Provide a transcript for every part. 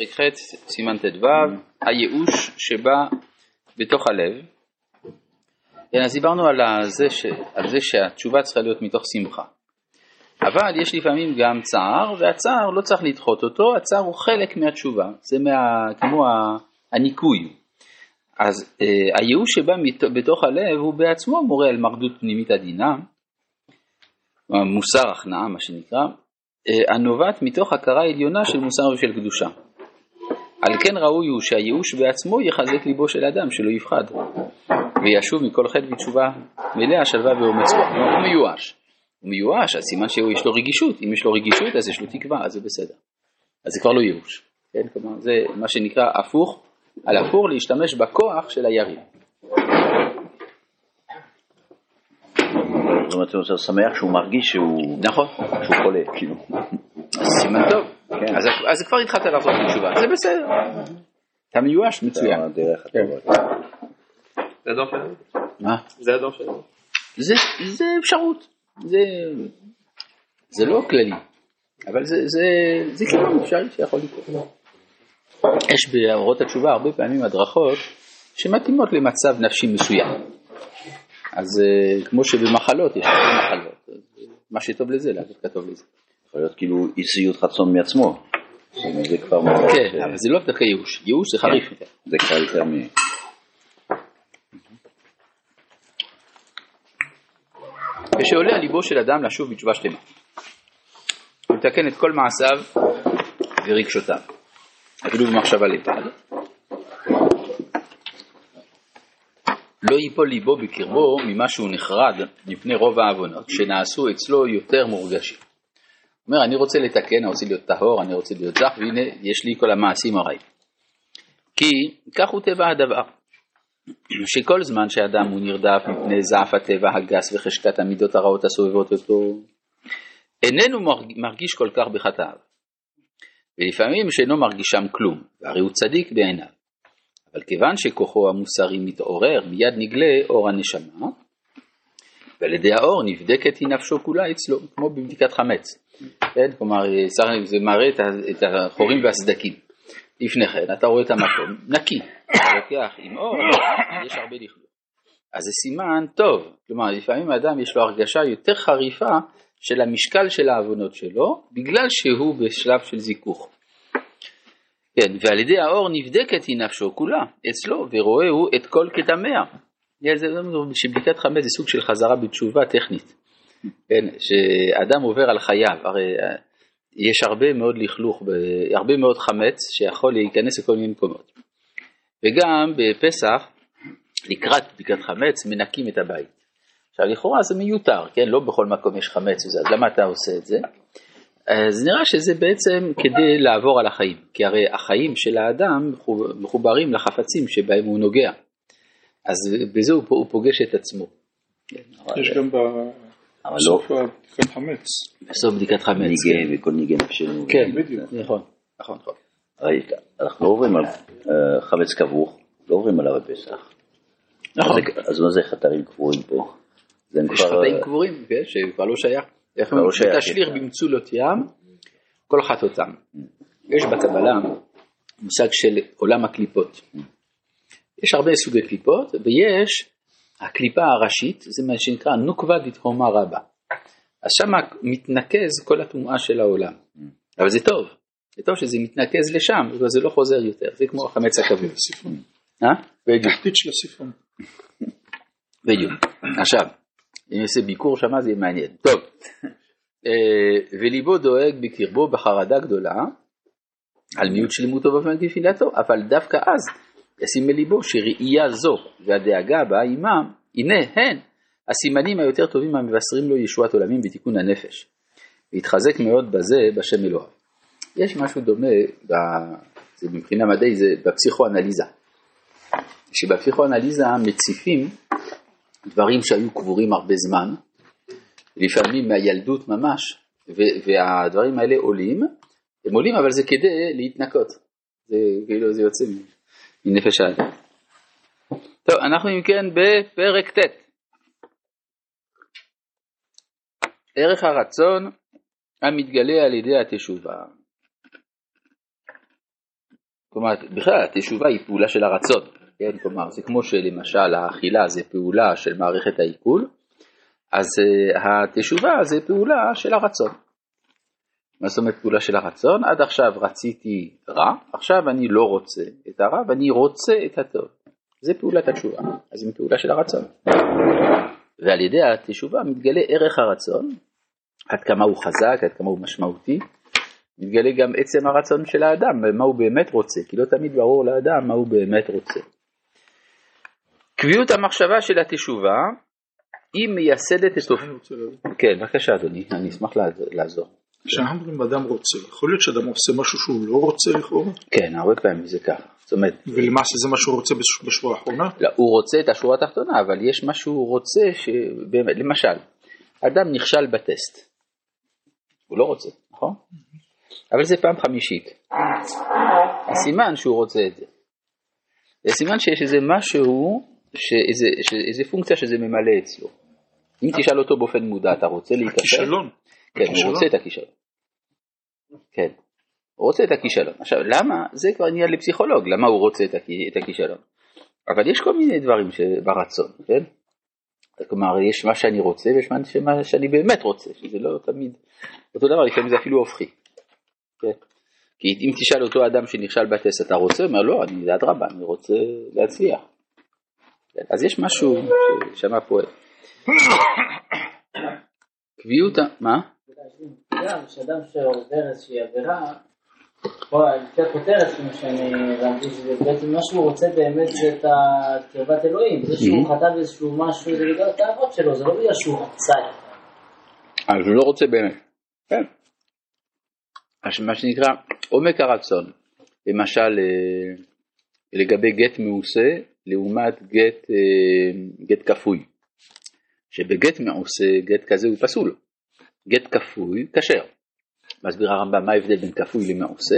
פרק ח', סימן ט"ו, הייאוש שבא בתוך הלב. כן, אז דיברנו על זה, ש... על זה שהתשובה צריכה להיות מתוך שמחה. אבל יש לפעמים גם צער, והצער לא צריך לדחות אותו, הצער הוא חלק מהתשובה, זה מה... כמו הניקוי. אז אה, הייאוש שבא מת... בתוך הלב הוא בעצמו מורה על מרדות פנימית עדינה, מוסר הכנעה מה שנקרא, אה, הנובעת מתוך הכרה עליונה של מוסר ושל קדושה. על כן ראוי הוא שהייאוש בעצמו יחזק ליבו של אדם שלא יפחד וישוב מכל חטא בתשובה מלאה שלווה ואומץ רוח. הוא מיואש. הוא מיואש, אז סימן שיש לו רגישות, אם יש לו רגישות אז יש לו תקווה, אז זה בסדר. אז זה כבר לא ייאוש. כן, כלומר זה מה שנקרא הפוך על הפוך להשתמש בכוח של היריב. זאת אומרת, הוא שמח שהוא מרגיש שהוא... נכון. שהוא חולה, כאילו. סימן טוב. כן. אז, כבר התחלת לעשות תשובה, זה בסדר. אתה מיואש, מצוין. כן. זה הדור שלנו? מה? זה הדור שלנו? זה, זה אפשרות. זה, זה לא כללי, אבל זה, זה, זה כיוון אפשרי שיכול לקרות. יש באורות התשובה הרבה פעמים הדרכות שמתאימות למצב נפשי מסוים. אז אה, כמו שבמחלות יש הרבה מחלות, מה שטוב לזה, לאו דווקא טוב לזה. יכול להיות כאילו אי שביעות רצון מעצמו. זה כבר... כן, אבל זה לא דווקא ייאוש, ייאוש זה חריף יותר. זה כבר יותר מ... כשעולה על ליבו של אדם לשוב בתשובה שלמה. הוא מתקן את כל מעשיו ורגשותיו, אפילו במחשבה לבד. לא ייפול ליבו בקרבו ממה שהוא נחרד מפני רוב העוונות שנעשו אצלו יותר מורגשים. אומר, אני רוצה לתקן, אני רוצה להיות טהור, אני רוצה להיות זך, והנה יש לי כל המעשים הרעים. כי כך הוא טבע הדבר, שכל זמן שאדם הוא נרדף מפני זעף הטבע הגס וחשקת המידות הרעות הסובבות אותו, איננו מרגיש כל כך בחטאיו. ולפעמים שאינו מרגיש שם כלום, והרי הוא צדיק בעיניו. אבל כיוון שכוחו המוסרי מתעורר, מיד נגלה אור הנשמה, ועל ידי האור נבדקת היא נפשו כולה אצלו, כמו בבדיקת חמץ. כן? כלומר, זה מראה את החורים והסדקים. לפני כן אתה רואה את המקום נקי, אתה לוקח עם אור, יש הרבה לכלוך. אז זה סימן טוב, כלומר לפעמים האדם יש לו הרגשה יותר חריפה של המשקל של העוונות שלו, בגלל שהוא בשלב של זיכוך. כן, ועל ידי האור נבדקת היא נפשו כולה אצלו, ורואה הוא את כל כתמיה. שבדיקת חמץ זה סוג של חזרה בתשובה טכנית. כן, שאדם עובר על חייו, הרי אה, יש הרבה מאוד לכלוך, הרבה מאוד חמץ שיכול להיכנס לכל מיני מקומות. וגם בפסח, לקראת בדיקת חמץ, מנקים את הבית. עכשיו לכאורה זה מיותר, כן? לא בכל מקום יש חמץ וזה, אז למה אתה עושה את זה? אז נראה שזה בעצם כדי לעבור על החיים, כי הרי החיים של האדם מחוברים לחפצים שבהם הוא נוגע, אז בזה הוא פוגש את עצמו. יש גם בסוף לא. בדיקת חמץ. בסוף בדיקת חמץ. ניגי וכל ניגי נפשנו. כן, בדיוק. נכון, נכון, נכון. אנחנו לא עוברים על אה, חמץ כבוך, לא עוברים עליו בפסח. נכון. אז מה זה חתרים קבורים פה? יש חטאים קבורים, כן, שכבר לא שייך. איך אומרים? תשליך במצולות ים כל חטאותם. יש בקבלה מושג של עולם הקליפות. יש הרבה סוגי קליפות, ויש הקליפה הראשית, זה מה שנקרא נוקבה דתהומה רבה. אז שם מתנקז כל הטומאה של העולם. אבל זה טוב, זה טוב שזה מתנקז לשם, אבל זה לא חוזר יותר, זה כמו החמץ הכבוד. אה? תחתית של הסיפון. בדיוק. עכשיו, אם נעשה ביקור שם זה מעניין. טוב, אה, וליבו דואג בקרבו בחרדה גדולה על מיעוט שלמותו באופן תפילתו, אבל דווקא אז ישים בליבו שראייה זו והדאגה הבאה עמם, הנה הן הסימנים היותר טובים המבשרים לו ישועת עולמים בתיקון הנפש. והתחזק מאוד בזה בשם אלוהיו. יש משהו דומה, זה מבחינה מדעית, זה בפסיכואנליזה. שבפסיכואנליזה מציפים דברים שהיו קבורים הרבה זמן, לפעמים מהילדות ממש, והדברים האלה עולים, הם עולים אבל זה כדי להתנקות, זה כאילו זה יוצא מנפש האדם. טוב, אנחנו אם כן בפרק ט'. ערך הרצון המתגלה על ידי התשובה. כלומר, בכלל התשובה היא פעולה של הרצון, כן? כלומר, זה כמו שלמשל האכילה זה פעולה של מערכת העיכול, אז uh, התשובה זה פעולה של הרצון. מה זאת אומרת פעולה של הרצון? עד עכשיו רציתי רע, עכשיו אני לא רוצה את הרע ואני רוצה את הטוב. זה פעולת התשובה, אז זו פעולה של הרצון. ועל ידי התשובה מתגלה ערך הרצון, עד כמה הוא חזק, עד כמה הוא משמעותי, מתגלה גם עצם הרצון של האדם, מה הוא באמת רוצה, כי לא תמיד ברור לאדם מה הוא באמת רוצה. קביעות המחשבה של התשובה היא מייסדת את. כן, בבקשה אדוני, אני אשמח לעזור. כשאנחנו אומרים אדם רוצה, יכול להיות שאדם עושה משהו שהוא לא רוצה לכאורה? כן, הרבה פעמים זה ככה. זאת אומרת... ולמעשה זה מה שהוא רוצה בשורה האחרונה? לא, הוא רוצה את השורה התחתונה, אבל יש מה שהוא רוצה, שבאמת, למשל, אדם נכשל בטסט. הוא לא רוצה, נכון? אבל זה פעם חמישית. הסימן שהוא רוצה את זה. זה סימן שיש איזה משהו, שאיזה, שאיזה פונקציה שזה ממלא אצלו. אם תשאל אותו באופן מודע, אתה רוצה להיקשר? הכישלון. כן, הוא רוצה את הכישלון. כן, הוא רוצה את הכישלון. עכשיו, למה? זה כבר עניין לפסיכולוג, למה הוא רוצה את הכישלון. אבל יש כל מיני דברים ברצון, כן? כלומר, יש מה שאני רוצה ויש מה שאני באמת רוצה, שזה לא תמיד אותו דבר, לפעמים זה אפילו הופכי. כן? כי אם תשאל אותו אדם שנכשל בטסט, אתה רוצה? הוא אומר, לא, אני אדרבה, אני רוצה להצליח. כן? אז יש משהו ששמע פועל. קביעות, מה? שאדם שעובר איזושהי עבירה, פה לפי הכותרת, כמו שאני הבנתי, שבעצם מה שהוא רוצה באמת זה את קרבת אלוהים, זה שהוא חטא באיזשהו משהו, זה בגלל התאוות שלו, זה לא בגלל שהוא רצה את זה. אז הוא לא רוצה באמת, כן. מה שנקרא עומק הרצון, למשל אה, לגבי גט מעושה לעומת גט, אה, גט כפוי, שבגט מעושה גט כזה הוא פסול, גט כפוי כשר. מסביר הרמב"ם מה ההבדל בין כפוי למעושה,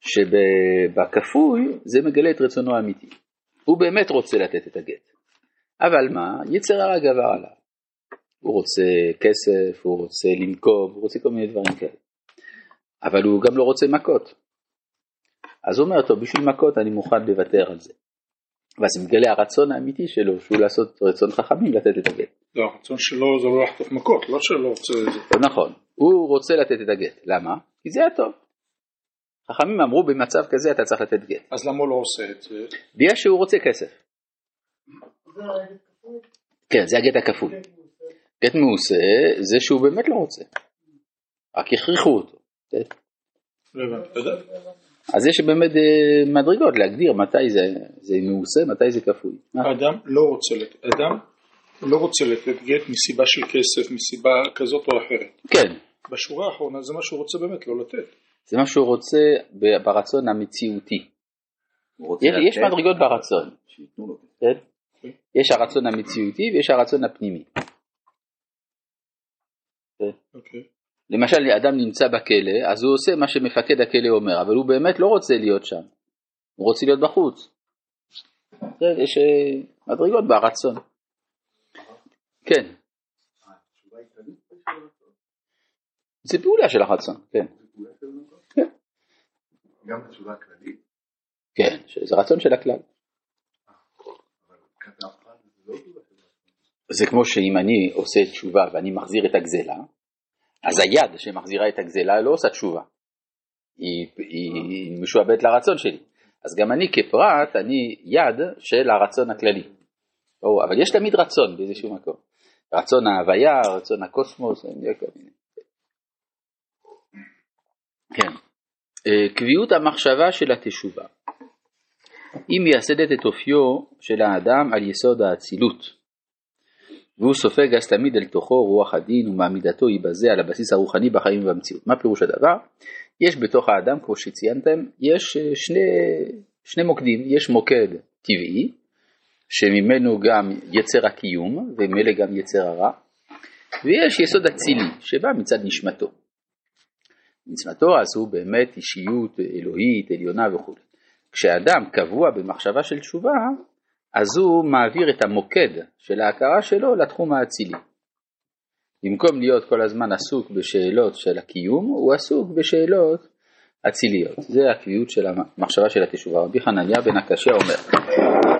שבכפוי זה מגלה את רצונו האמיתי. הוא באמת רוצה לתת את הגט. אבל מה? יצר הרע גבר עליו. הוא רוצה כסף, הוא רוצה לנקוב, הוא רוצה כל מיני דברים כאלה. אבל הוא גם לא רוצה מכות. אז הוא אומר, טוב, בשביל מכות אני מוכן לוותר על זה. ואז מגלה הרצון האמיתי שלו, שהוא לעשות רצון חכמים לתת את הגט. לא, הרצון שלו זה לא לחטוף מכות, לא שלא רוצה את זה. נכון, הוא רוצה לתת את הגט. למה? כי זה הטוב. חכמים אמרו במצב כזה אתה צריך לתת גט. אז למה הוא לא עושה את זה? בגלל שהוא רוצה כסף. כן, זה הגט הכפוי. גט מעושה זה שהוא באמת לא רוצה. רק הכריחו אותו. אז יש באמת אה, מדרגות להגדיר מתי זה, זה מעושה, מתי זה כפוי. אדם לא רוצה לתת, אדם לא רוצה לתת גט מסיבה של כסף, מסיבה כזאת או אחרת. כן. בשורה האחרונה זה מה שהוא רוצה באמת לא לתת. זה מה שהוא רוצה ברצון המציאותי. יש מדרגות ברצון. כן? יש הרצון המציאותי ויש הרצון הפנימי. כן? אוקיי. למשל אדם נמצא בכלא אז הוא עושה מה שמפקד הכלא אומר אבל הוא באמת לא רוצה להיות שם. הוא רוצה להיות בחוץ. כן, יש אה, מדרגות ברצון. כן. זה פעולה של הרצון, כן. גם בתשובה כללית? כן, זה רצון של הכלל. זה כמו שאם אני עושה תשובה ואני מחזיר את הגזלה, אז היד שמחזירה את הגזלה לא עושה תשובה, היא, היא משועבדת לרצון שלי. אז גם אני כפרט, אני יד של הרצון הכללי. או, אבל יש תמיד רצון באיזשהו מקום. רצון ההוויה, רצון הקוסמוס. כן. אה, קביעות המחשבה של התשובה. היא מייסדת את אופיו של האדם על יסוד האצילות. והוא סופג אז תמיד אל תוכו רוח הדין ומעמידתו היא בזה על הבסיס הרוחני בחיים ובמציאות. מה פירוש הדבר? יש בתוך האדם, כמו שציינתם, יש אה, שני, שני מוקדים, יש מוקד טבעי, שממנו גם יצר הקיום, וממילא גם יצר הרע, ויש יסוד אצילי, שבא מצד נשמתו. נשמתו אז הוא באמת אישיות אלוהית, עליונה וכו'. כשאדם קבוע במחשבה של תשובה, אז הוא מעביר את המוקד של ההכרה שלו לתחום האצילי. במקום להיות כל הזמן עסוק בשאלות של הקיום, הוא עסוק בשאלות אציליות. זה הקביעות של המחשבה של התשובה. רבי חנניה בן הקשיא אומר,